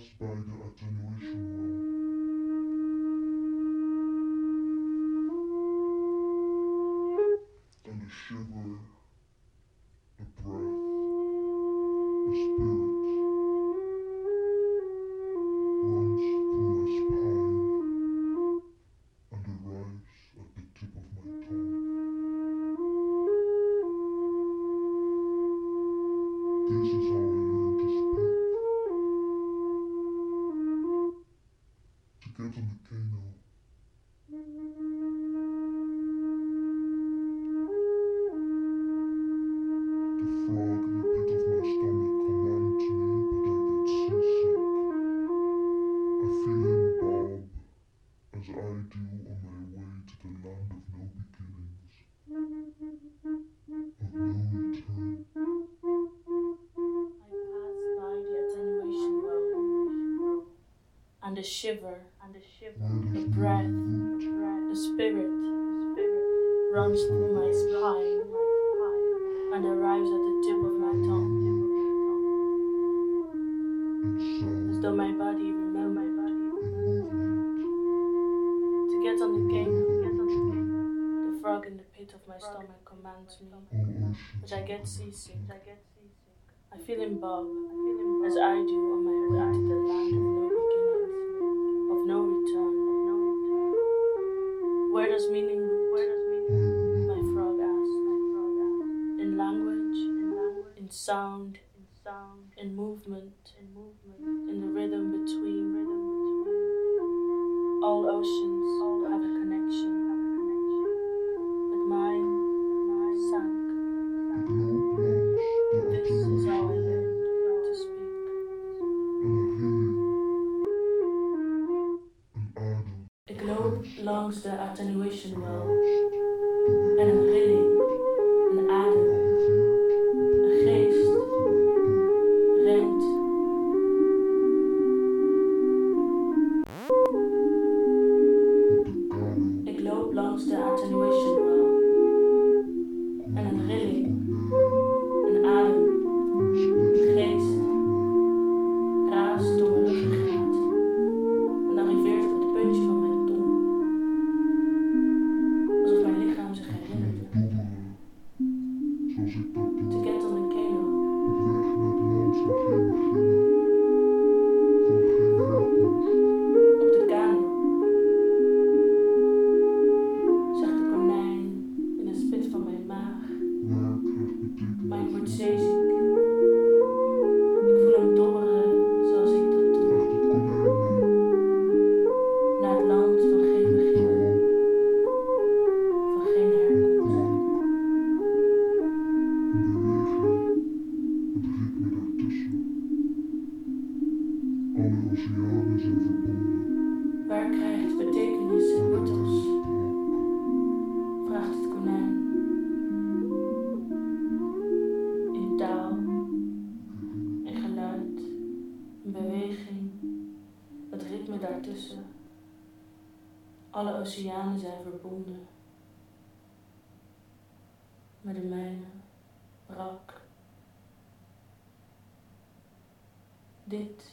Spider Attenuation Wall. the shiver, and the shiver, mm-hmm. the breath, the spirit, runs through my spine and arrives at the tip of my tongue, as though my body remembers my body. To get on the game, the frog in the pit of my stomach commands me, which I get seasick. I feel him bob, as I do on my way to the land of no does meaning where does meaning mm-hmm. my frog asked my frog asked in language in language in sound in sound in movement in movement in the rhythm between. Rhythm between all oceans close the attenuation well. oceanen zijn verbonden. Maar de mijne brak. Dit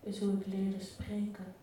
is hoe ik leerde spreken.